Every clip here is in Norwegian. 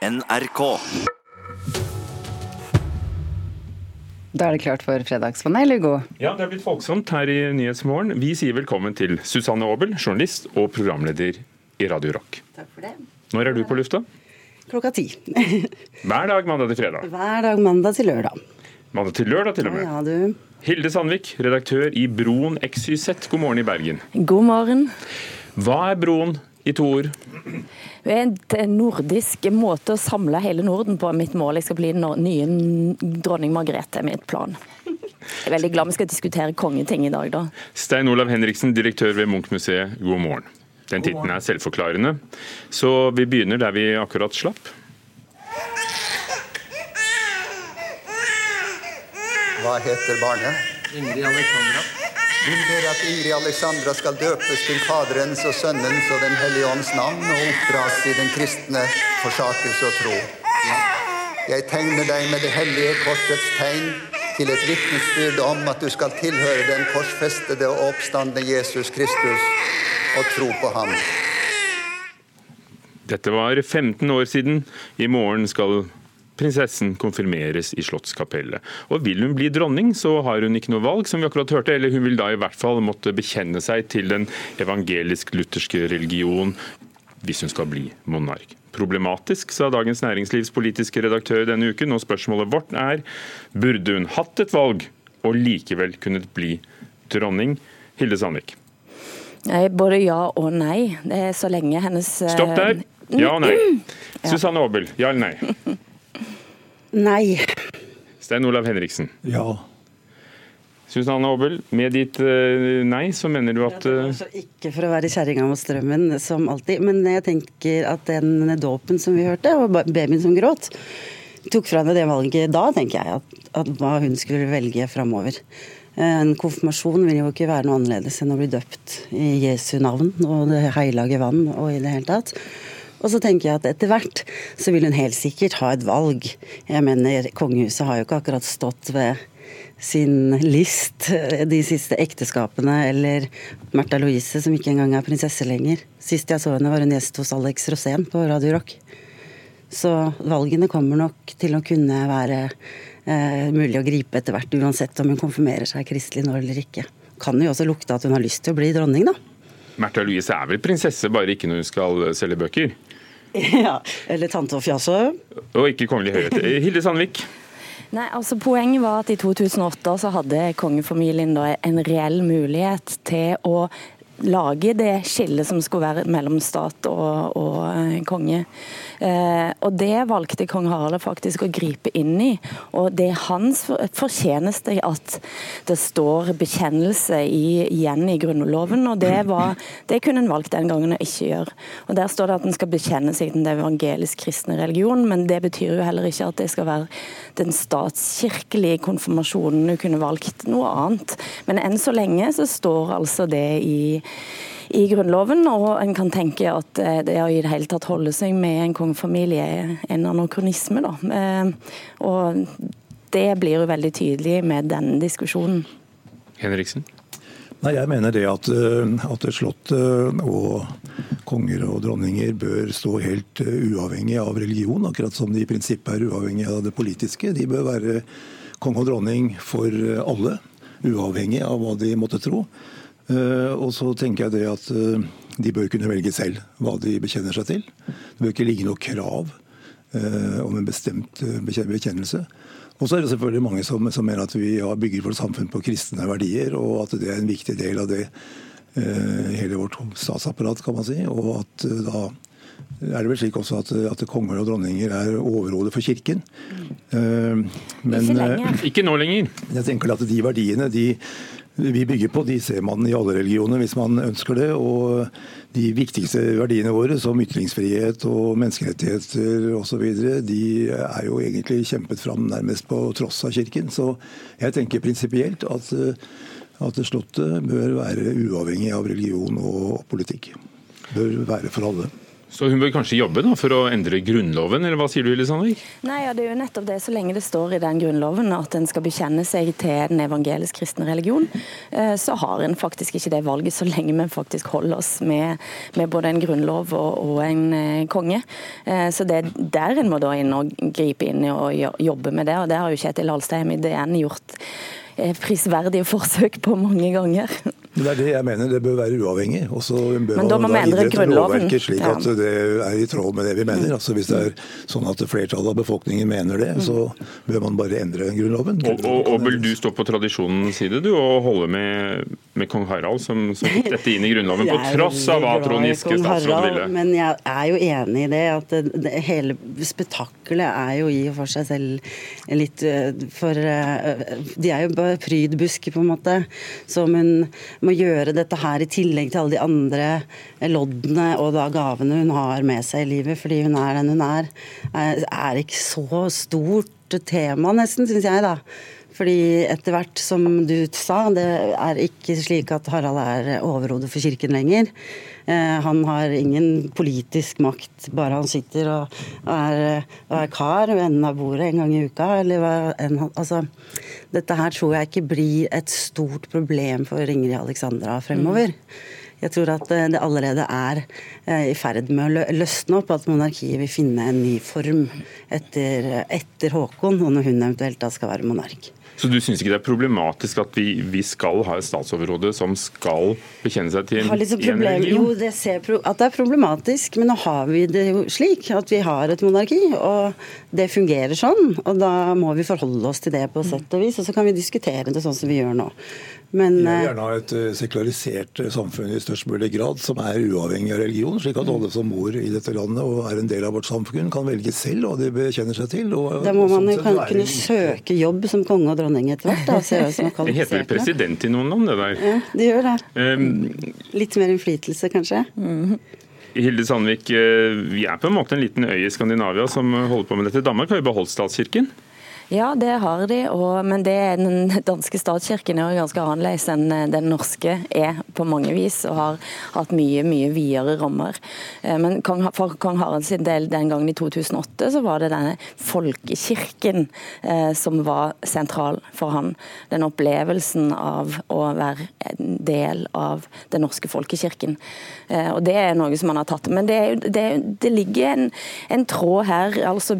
NRK. Da er det klart for fredagspanel, Hugo. Ja, det er blitt folksomt her i Nyhetsmorgen. Vi sier velkommen til Susanne Aabel, journalist og programleder i Radio Rock. Takk for det. Når er du på lufta? Klokka ti. Hver dag mandag til fredag. Hver dag mandag til lørdag. Mandag til lørdag til og med. Ja, du. Hilde Sandvik, redaktør i Broen XYZ, god morgen i Bergen. God morgen. Hva er Broen i to ord? Det er en nordisk måte å samle hele Norden på. Mitt mål jeg skal bli den nye dronning Margrethe, er mitt plan. Jeg er veldig glad vi skal diskutere kongeting i dag, da. Stein Olav Henriksen, direktør ved Munchmuseet, god morgen. Den tittelen er selvforklarende, så vi begynner der vi akkurat slapp. Hva heter barnet? Ingrid Alexandra. Vil dere at Iri Alexandra skal døpes til Faderens og Sønnens og Den hellige ånds navn og oppdras i den kristne forsakelse og tro? Jeg tegner deg med det hellige korsets tegn til et vitnesbyrd om at du skal tilhøre den korsfestede og oppstandende Jesus Kristus og tro på ham. Dette var 15 år siden. I morgen skal prinsessen konfirmeres i Slottskapellet. Og vil hun bli dronning, så har hun ikke noe valg, som vi akkurat hørte. Eller hun vil da i hvert fall måtte bekjenne seg til den evangelisk-lutherske religion hvis hun skal bli monark. Problematisk, sa Dagens Næringslivs politiske redaktør denne uken. Og spørsmålet vårt er burde hun hatt et valg og likevel kunnet bli dronning? Hilde Sandvik. Nei, Både ja og nei. Det er så lenge hennes eh, Stopp der. Ja og nei. Susanne Aabel, ja eller nei? Nei. Stein Olav Henriksen. Ja. Susanne Aabel, med ditt eh, nei, så mener du at ja, Altså, ikke for å være kjerringa mot strømmen, som alltid, men jeg tenker at den dåpen som vi hørte, og babyen som gråt, tok fra henne det valget da, tenker jeg, at, at hva hun skulle velge framover. En konfirmasjon vil jo ikke være noe annerledes enn å bli døpt i Jesu navn og det hellige vann og i det hele tatt. Og så tenker jeg at etter hvert så vil hun helt sikkert ha et valg. Jeg mener, kongehuset har jo ikke akkurat stått ved sin list de siste ekteskapene, eller Märtha Louise, som ikke engang er prinsesse lenger. Sist jeg så henne, var hun gjest hos Alex Rosén på Radio Rock. Så valgene kommer nok til å kunne være eh, mulig å gripe etter hvert, uansett om hun konfirmerer seg kristelig nå eller ikke. Kan jo også lukte at hun har lyst til å bli dronning, da. Märtha Louise er vel prinsesse, bare ikke når hun skal selge bøker? ja, Eller tante og fjase. Og ikke kongelig høyhet. Hilde Sandvik, Nei, altså Poenget var at i 2008 så hadde kongefamilien da en reell mulighet til å lage det skillet som skulle være mellom stat og, og eh, konge. Eh, og Det valgte kong Harald faktisk å gripe inn i. Og Det er hans for- fortjeneste at det står bekjennelse i, igjen i Grunnloven. og Det var, det kunne en valgt den gangen å ikke gjøre. Og Der står det at en skal bekjenne seg til den evangelisk-kristne religionen, men det betyr jo heller ikke at det skal være den statskirkelige konfirmasjonen. Du kunne valgt noe annet. Men enn så lenge så står altså det i i Grunnloven, og en kan tenke at eh, det å i det hele tatt holde seg med en kongefamilie er en anakronisme. Da. Eh, Og det blir jo veldig tydelig med denne diskusjonen. Henriksen. Nei, Jeg mener det at, eh, at Slottet og konger og dronninger bør stå helt uavhengig av religion, akkurat som de i prinsippet er uavhengig av det politiske. De bør være konge og dronning for alle, uavhengig av hva de måtte tro. Eh, Og så tenker jeg det at eh, de bør kunne velge selv hva de bekjenner seg til. Det bør ikke ligge noe krav eh, om en bestemt bekjennelse. Og så er det selvfølgelig mange som, som mener at vi ja, bygger vårt samfunn på kristne verdier, og at det er en viktig del av det eh, hele vårt statsapparat, kan man si. Og at da er det vel slik også at, at konger og dronninger er overhodet for kirken. Eh, men Ikke. Ikke nå lenger. jeg tenker at de verdiene de vi bygger på, de ser man i alle religioner hvis man ønsker det. Og de viktigste verdiene våre, som ytringsfrihet og menneskerettigheter osv., de er jo egentlig kjempet fram nærmest på tross av Kirken. Så jeg tenker prinsipielt at, at Slottet bør være uavhengig av religion og politikk. Bør være for alle. Så hun bør kanskje jobbe da, for å endre Grunnloven, eller hva sier du, Hilde Nei, ja, det er jo nettopp det. Så lenge det står i den Grunnloven at en skal bekjenne seg til den evangelisk-kristne religion, eh, så har en faktisk ikke det valget, så lenge vi faktisk holder oss med, med både en grunnlov og, og en eh, konge. Eh, så det er der en må da inn og gripe inn og jobbe med det, og det har jo Kjetil Alstheim i DN gjort prisverdige forsøk på mange ganger. Det er det jeg mener, det bør være uavhengig. Og så bør Men da må man vi endre Grunnloven. slik at det er i tråd med det vi mener. Altså Hvis det er sånn at flertallet av befolkningen mener det, så bør man bare endre Grunnloven. Og, og, og vil du stå på tradisjonens side du, og holde med, med kong Harald, som, som fikk dette inn i Grunnloven, på tross av hva Trond Giske statsråd ville? Men jeg er jo enig i det, at det, det, hele spetakkelet er jo i og for seg selv litt eh, for eh, De er jo bare prydbusker, på en måte. Som hun må gjøre dette her i tillegg til alle de andre loddene og da gavene hun har med seg i livet, fordi hun er den hun er, er ikke så stort tema, nesten, syns jeg, da. Fordi etter hvert, som du sa, det er ikke slik at Harald er overhodet for kirken lenger. Eh, han har ingen politisk makt, bare han sitter og er, og er kar ved enden av bordet en gang i uka. Eller en, altså, dette her tror jeg ikke blir et stort problem for Ingrid Alexandra fremover. Jeg tror at eh, det allerede er eh, i ferd med å løsne opp, at monarkiet vil finne en ny form etter, etter Håkon, og når hun eventuelt da skal være monark. Så du syns ikke det er problematisk at vi, vi skal ha et statsoverhode som skal bekjenne seg til en, en religion? Jo, det ser at det er problematisk, men nå har vi det jo slik at vi har et monarki. Og det fungerer sånn. Og da må vi forholde oss til det på sett og vis. Og så kan vi diskutere det sånn som vi gjør nå. Men, Vi vil eh, gjerne ha et eh, sekularisert eh, samfunn i størst mulig grad, som er uavhengig av religion, slik at alle som bor i dette landet og er en del av vårt samfunn, kan velge selv hva de bekjenner seg til. Og, da må man jo kan, kunne søke jobb som konge og dronning etter hvert. Da, det heter vel president i noen land, det der? Ja, det gjør det. Um, Litt mer innflytelse, kanskje. Mm. Hilde Sandvik, vi er på en måte en liten øy i Skandinavia som holder på med dette. Danmark har jo beholdt statskirken? Ja, det har de, og, men det, den danske statskirken er jo ganske annerledes enn eh, den norske er på mange vis, og har hatt mye mye videre rammer. Eh, men for kong Harald sin del den gangen i 2008 så var det denne folkekirken eh, som var sentral for han. Den opplevelsen av å være en del av den norske folkekirken. Og Det er noe som han har tatt. Men det, det, det ligger en, en, tråd her. altså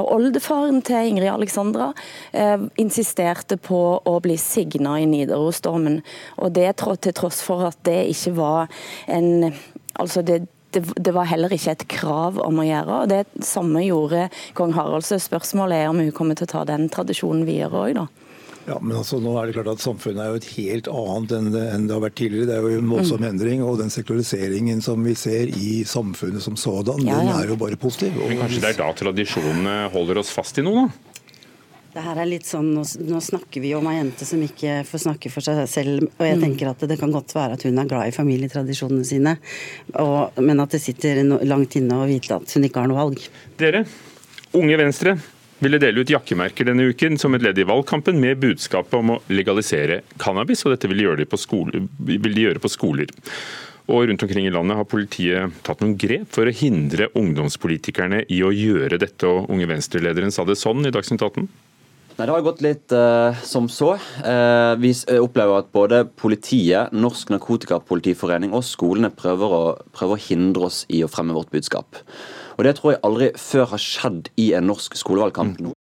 Oldefaren til Ingrid Alexander Alexandra eh, insisterte på å bli signa i Nidarosdomen. Og det til tross for at det ikke var en Altså det, det, det, var heller ikke et krav om å gjøre. og Det samme gjorde kong Harald. Så spørsmålet er om hun kommer til å ta den tradisjonen videre òg, da. Ja, men altså, nå er det klart at Samfunnet er jo et helt annet enn det, enn det har vært tidligere. Det er jo en voldsom mm. endring. Og den sekulariseringen som vi ser i samfunnet som sådan, ja, ja. den er jo bare positiv. Men Kanskje det er da tradisjonene holder oss fast i noe, da? Det her er litt sånn, nå, nå, snakker vi om ei jente som ikke får snakke for seg selv. Og jeg mm. tenker at det kan godt være at hun er glad i familietradisjonene sine. Og, men at det sitter langt inne å vite at hun ikke har noe valg. Dere, Unge Venstre ville dele ut jakkemerker denne uken som et ledd i valgkampen med budskapet om å legalisere cannabis. Og dette vil de gjøre, på, skole, vil de gjøre på skoler. Og rundt omkring i landet har politiet tatt noen grep for å hindre ungdomspolitikerne i å gjøre dette. Og Unge Venstre-lederen sa det sånn i Dagsnytt 18. Nei, Det har gått litt uh, som så. Uh, vi eh, opplever at både politiet, Norsk Narkotikapolitiforening og skolene prøver å, prøver å, hindre oss i å fremme vårt budskap. Og Det tror jeg aldri før har skjedd i en norsk skolevalgkamp. Mm.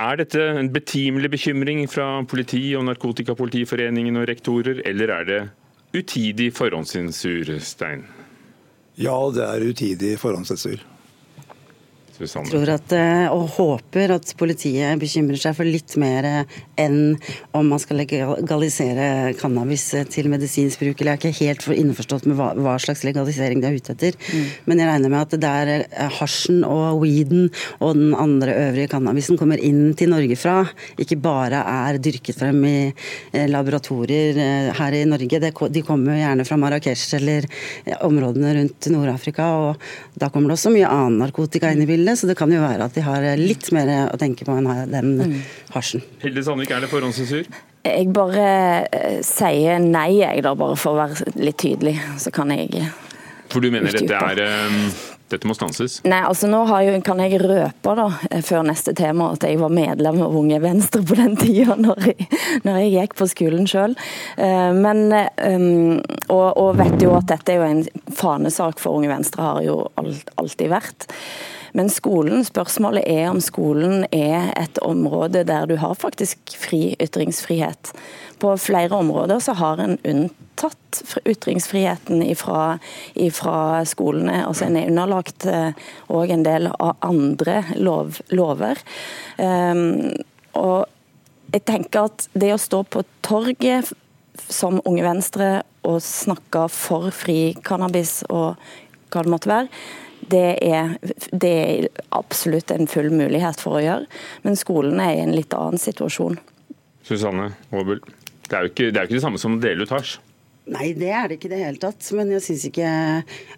Er dette en betimelig bekymring fra politi og Narkotikapolitiforeningen og rektorer, eller er det utidig forhåndssensur, Stein? Ja, det er utidig forhåndssensur. Susanne? tror at, eh, og håper at politiet bekymrer seg for litt mer enn om man skal legalisere cannabis til medisinsk bruk. Eller jeg er ikke helt innforstått med hva, hva slags legalisering de er ute etter. Mm. Men jeg regner med at det der eh, hasjen og weeden og den andre øvrige cannabisen kommer inn til Norge fra, ikke bare er dyrket frem i eh, laboratorier her i Norge. De kommer gjerne fra Marrakech eller områdene rundt Nord-Afrika, og da kommer det også mye annen narkotika inn i bildet det, så det kan jo være at de har litt mer å tenke på enn den mm. hasjen. Hilde Sandvik, er det forhåndssensur? Jeg bare uh, sier nei, jeg da, bare for å være litt tydelig. Så kan jeg For du mener dette, er, eh, dette må stanses? Nei, altså nå jo, kan jeg røpe da, eh, før neste tema at jeg var medlem av Unge Venstre på den tida når jeg, når jeg gikk på skolen sjøl. Men og, og, vet jo at dette er jo en fanesak for Unge Venstre, har jo alltid vært. Men skolen, spørsmålet er om skolen er et område der du har faktisk fri ytringsfrihet. På flere områder så har en unntatt ytringsfriheten ifra, ifra skolene. Altså En er underlagt òg eh, en del av andre lov, lover. Um, og jeg tenker at det å stå på torget som Unge Venstre og snakke for fri cannabis og hva det måtte være, det er, det er, absolutt en full mulighet for å gjøre, men skolen er i en litt annen situasjon. Susanne Aabel, det er jo ikke det, er ikke det samme som å dele ut hasj? Nei, det er det ikke i det hele tatt. Men jeg syns ikke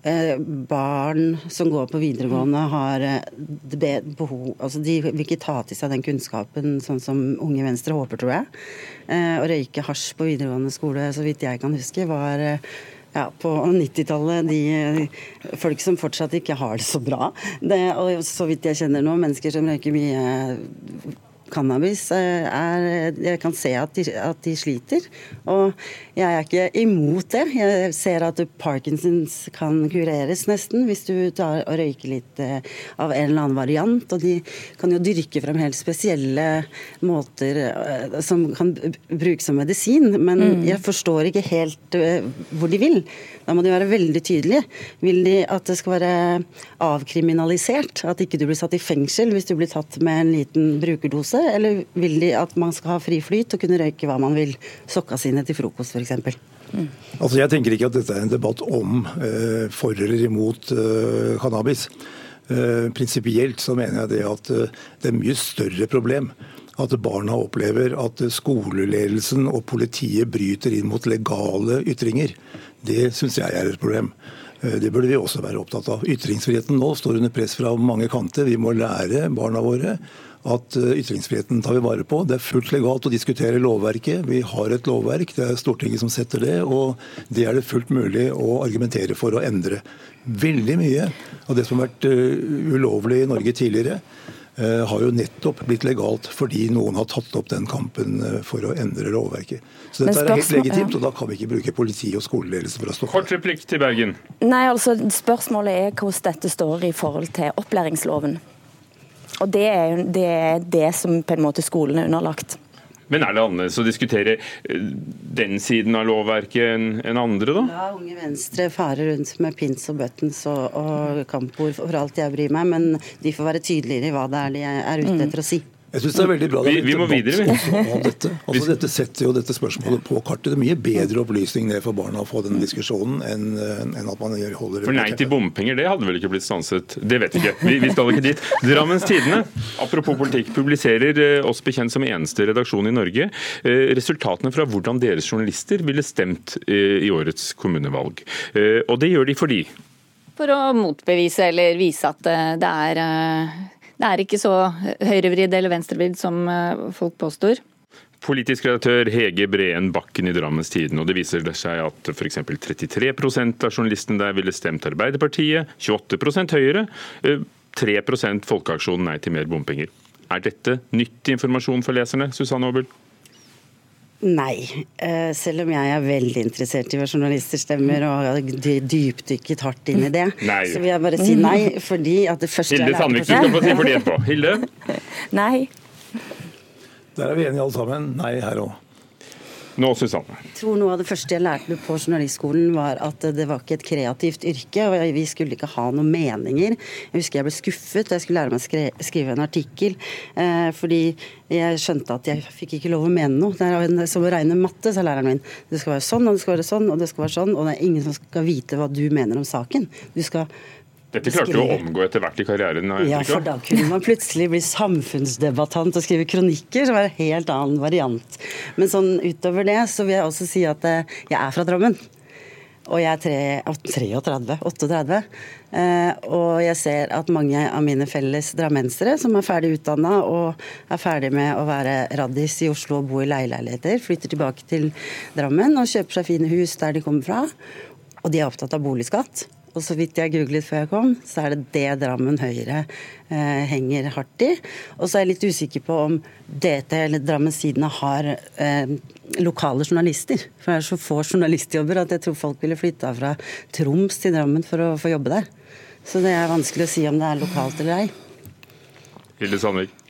eh, barn som går på videregående har eh, behov Altså de vil ikke ta til seg den kunnskapen sånn som Unge Venstre håper, tror jeg. Eh, å røyke hasj på videregående skole, så vidt jeg kan huske, var eh, ja, på 90-tallet. De folk som fortsatt ikke har det så bra. Det, og så vidt jeg kjenner nå, mennesker som røyker mye cannabis eh, er Jeg kan se at de, at de, sliter. Og jeg er ikke imot det. Jeg ser at Parkinsons kan kureres nesten hvis du tar og røyker litt eh, av en eller annen variant. Og de kan jo dyrke frem helt spesielle måter eh, som kan brukes som medisin. Men mm. jeg forstår ikke helt hvor de vil. Da må de være veldig tydelige. Vil de at det skal være avkriminalisert? At ikke du blir satt i fengsel hvis du blir tatt med en liten brukerdose? Eller vil de at man skal ha fri flyt og kunne røyke hva man vil? Sokka sine til frokost f.eks. Mm. Altså, jeg tenker ikke at dette er en debatt om eh, for eller imot eh, cannabis. Eh, Prinsipielt så mener jeg det at eh, det er mye større problem at barna opplever at skoleledelsen og politiet bryter inn mot legale ytringer. Det syns jeg er et problem. Eh, det burde vi også være opptatt av. Ytringsfriheten nå står under press fra mange kanter. Vi må lære barna våre at eh, ytringsfriheten tar vi vare på. Det er fullt legalt å diskutere lovverket. Vi har et lovverk, det er Stortinget som setter det. Og det er det fullt mulig å argumentere for å endre. Veldig mye av det som har vært eh, ulovlig i Norge tidligere, har jo nettopp blitt legalt fordi noen har tatt opp den kampen eh, for å endre lovverket. Så dette er helt legitimt, og da kan vi ikke bruke politi og skoleledelse for å stoppe Kort replikk til Bergen. Nei, altså Spørsmålet er hvordan dette står i forhold til opplæringsloven. Og det er, det er det som på en måte skolen er underlagt. Men er det annerledes å diskutere eh, den siden av lovverket enn en andre, da? Ja, Unge Venstre farer rundt med pins og buttons og, og kampord for alt jeg bryr meg, men de får være tydeligere i hva det er de er ute etter å si. Jeg synes det er veldig bra vi, vi må videre, vi. Dette. Altså, dette setter jo dette spørsmålet på kartet. Det er mye bedre opplysning ned for barna å få denne diskusjonen enn, eh, enn at man holder For nei til bompenger, det hadde vel ikke blitt stanset? Det vet vi ikke. Vi, vi skal ikke dit. Drammens Tidende, apropos politikk, publiserer eh, oss bekjent som eneste redaksjon i Norge eh, resultatene fra hvordan deres journalister ville stemt i årets kommunevalg. Og det gjør de fordi For å motbevise eller vise at det er det er ikke så høyrevridd eller venstrevridd som eh, folk påstår. Politisk redaktør Hege Breen Bakken i Drammens Tiden, Og det viser seg at f.eks. 33 av journalistene der ville stemt Arbeiderpartiet, 28% Høyre, 3 eh, Folkeaksjonen nei til mer bompenger. Er dette nyttig informasjon for leserne, Susanne Aabel? Nei. Eh, selv om jeg er veldig interessert i hva journalister stemmer og har dypdykket hardt inn i det, nei. så vil jeg bare si nei. fordi at det første Hilde Sandvik, du skal få si for det etterpå. Hilde? Nei. Der er vi enige alle sammen. Nei her òg. Nå, Susanne. Jeg tror Noe av det første jeg lærte på journalistskolen, var at det var ikke et kreativt yrke. og Vi skulle ikke ha noen meninger. Jeg husker jeg ble skuffet da jeg skulle lære meg å skrive en artikkel. Eh, fordi jeg skjønte at jeg fikk ikke lov å mene noe. Det er som å regne matte, sa læreren min. Det skal være sånn, og det skal være sånn, og det skal være sånn. Og det er ingen som skal vite hva du mener om saken. Du skal dette klarte du å omgå etter hvert i karrieren? Ja, for da kunne man plutselig bli samfunnsdebattant og skrive kronikker, som var en helt annen variant. Men sånn utover det, så vil jeg også si at eh, jeg er fra Drammen. Og jeg er 33, 38. Eh, og jeg ser at mange av mine felles drammensere som er ferdig utdanna og er ferdig med å være raddis i Oslo og bo i leieleiligheter, flytter tilbake til Drammen og kjøper seg fine hus der de kommer fra. Og de er opptatt av boligskatt. Og så vidt jeg googlet før jeg kom, så er det det Drammen Høyre eh, henger hardt i. Og så er jeg litt usikker på om DT eller Drammens Tidende har eh, lokale journalister. For det er så få journalistjobber at jeg tror folk ville flytta fra Troms til Drammen for å få jobbe der. Så det er vanskelig å si om det er lokalt eller ei. Hilde Sandvik.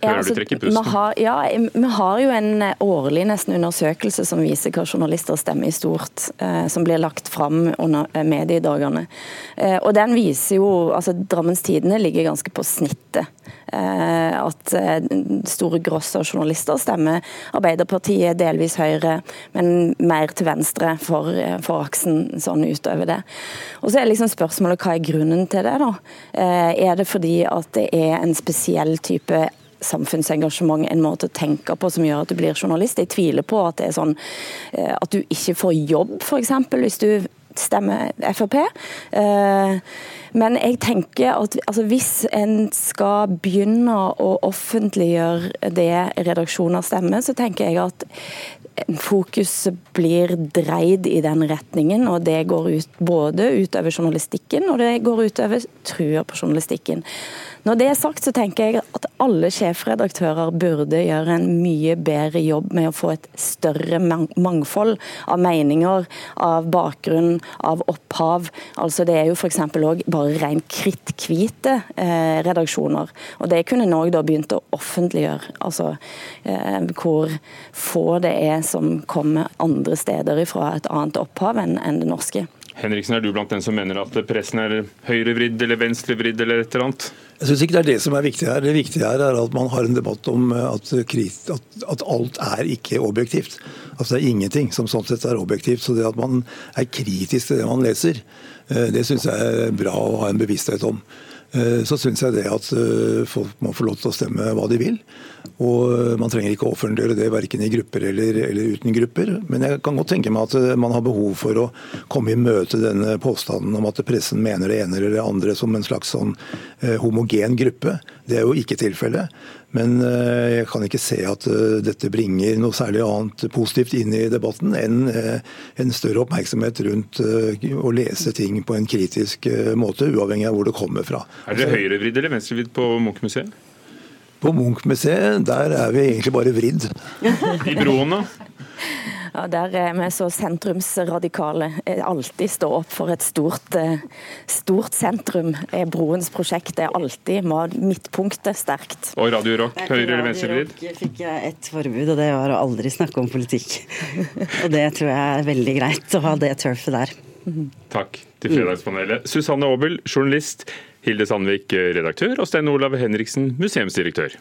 Ja, altså, vi, har, ja, vi har jo en årlig nesten undersøkelse som viser hva journalister stemmer i stort, eh, som blir lagt fram under eh, mediedagene. Eh, og den viser jo altså Drammens Tidende ligger ganske på snittet. Eh, at eh, store gross av journalister stemmer Arbeiderpartiet, delvis Høyre, men mer til venstre for, eh, for aksen sånn utover det. Og så er liksom spørsmålet hva er grunnen til det, da? Er det fordi at det er en spesiell type samfunnsengasjement, en måte å tenke på som gjør at du blir journalist. Jeg tviler på at det er sånn at du ikke får jobb, f.eks. hvis du stemmer Frp. Eh, men jeg tenker at altså, hvis en skal begynne å offentliggjøre det redaksjoner stemmer, så tenker jeg at fokus blir dreid i den retningen, og det går ut både utover journalistikken og det går utover trua på journalistikken. Når det er sagt, så tenker jeg at alle sjefredaktører burde gjøre en mye bedre jobb med å få et større mangfold av meninger, av bakgrunn, av opphav. Altså Det er jo f.eks. òg bare rent kritthvite eh, redaksjoner. Og det kunne Norge òg begynt å offentliggjøre. Altså eh, hvor få det er som kommer andre steder ifra et annet opphav enn, enn det norske. Henriksen, er du blant den som mener at pressen er høyrevridd eller venstrevridd eller et eller annet? Jeg syns ikke det er det som er viktig her. Det viktige her er at man har en debatt om at, at, at alt er ikke objektivt. Altså Det er ingenting som sånn sett er objektivt. Så det at man er kritisk til det man leser, eh, det syns jeg er bra å ha en bevissthet om. Eh, så syns jeg det at eh, folk må få lov til å stemme hva de vil. Og eh, man trenger ikke å offentliggjøre det verken i grupper eller, eller, uten grupper. Men jeg kan godt tenke meg at man har behov for å komme i møte denne påstanden om at pressen mener det ene eller det andre som en slags sånn homogen gruppe. Det er jo ikke tilfellet. Men jeg kan ikke se at dette bringer noe særlig annet positivt inn i debatten enn en større oppmerksomhet rundt å lese ting på en kritisk måte, uavhengig av hvor det kommer fra. Er dere høyrevridd eller venstrevridd på Munch-museet? På Munch-museet der er vi egentlig bare vridd. I broen, da? Ja, Der er vi så sentrumsradikale. Alltid stå opp for et stort, eh, stort sentrum. Broens prosjekt er alltid midtpunktet sterkt. Og Radio Rock, høyre eller venstrevridd? fikk jeg ett forbud, og det var å aldri snakke om politikk. og det tror jeg er veldig greit, å ha det turfet der. Takk til Fredagspanelet. Susanne Aabel, journalist. Hilde Sandvik, redaktør, og Stein Olav Henriksen, museumsdirektør.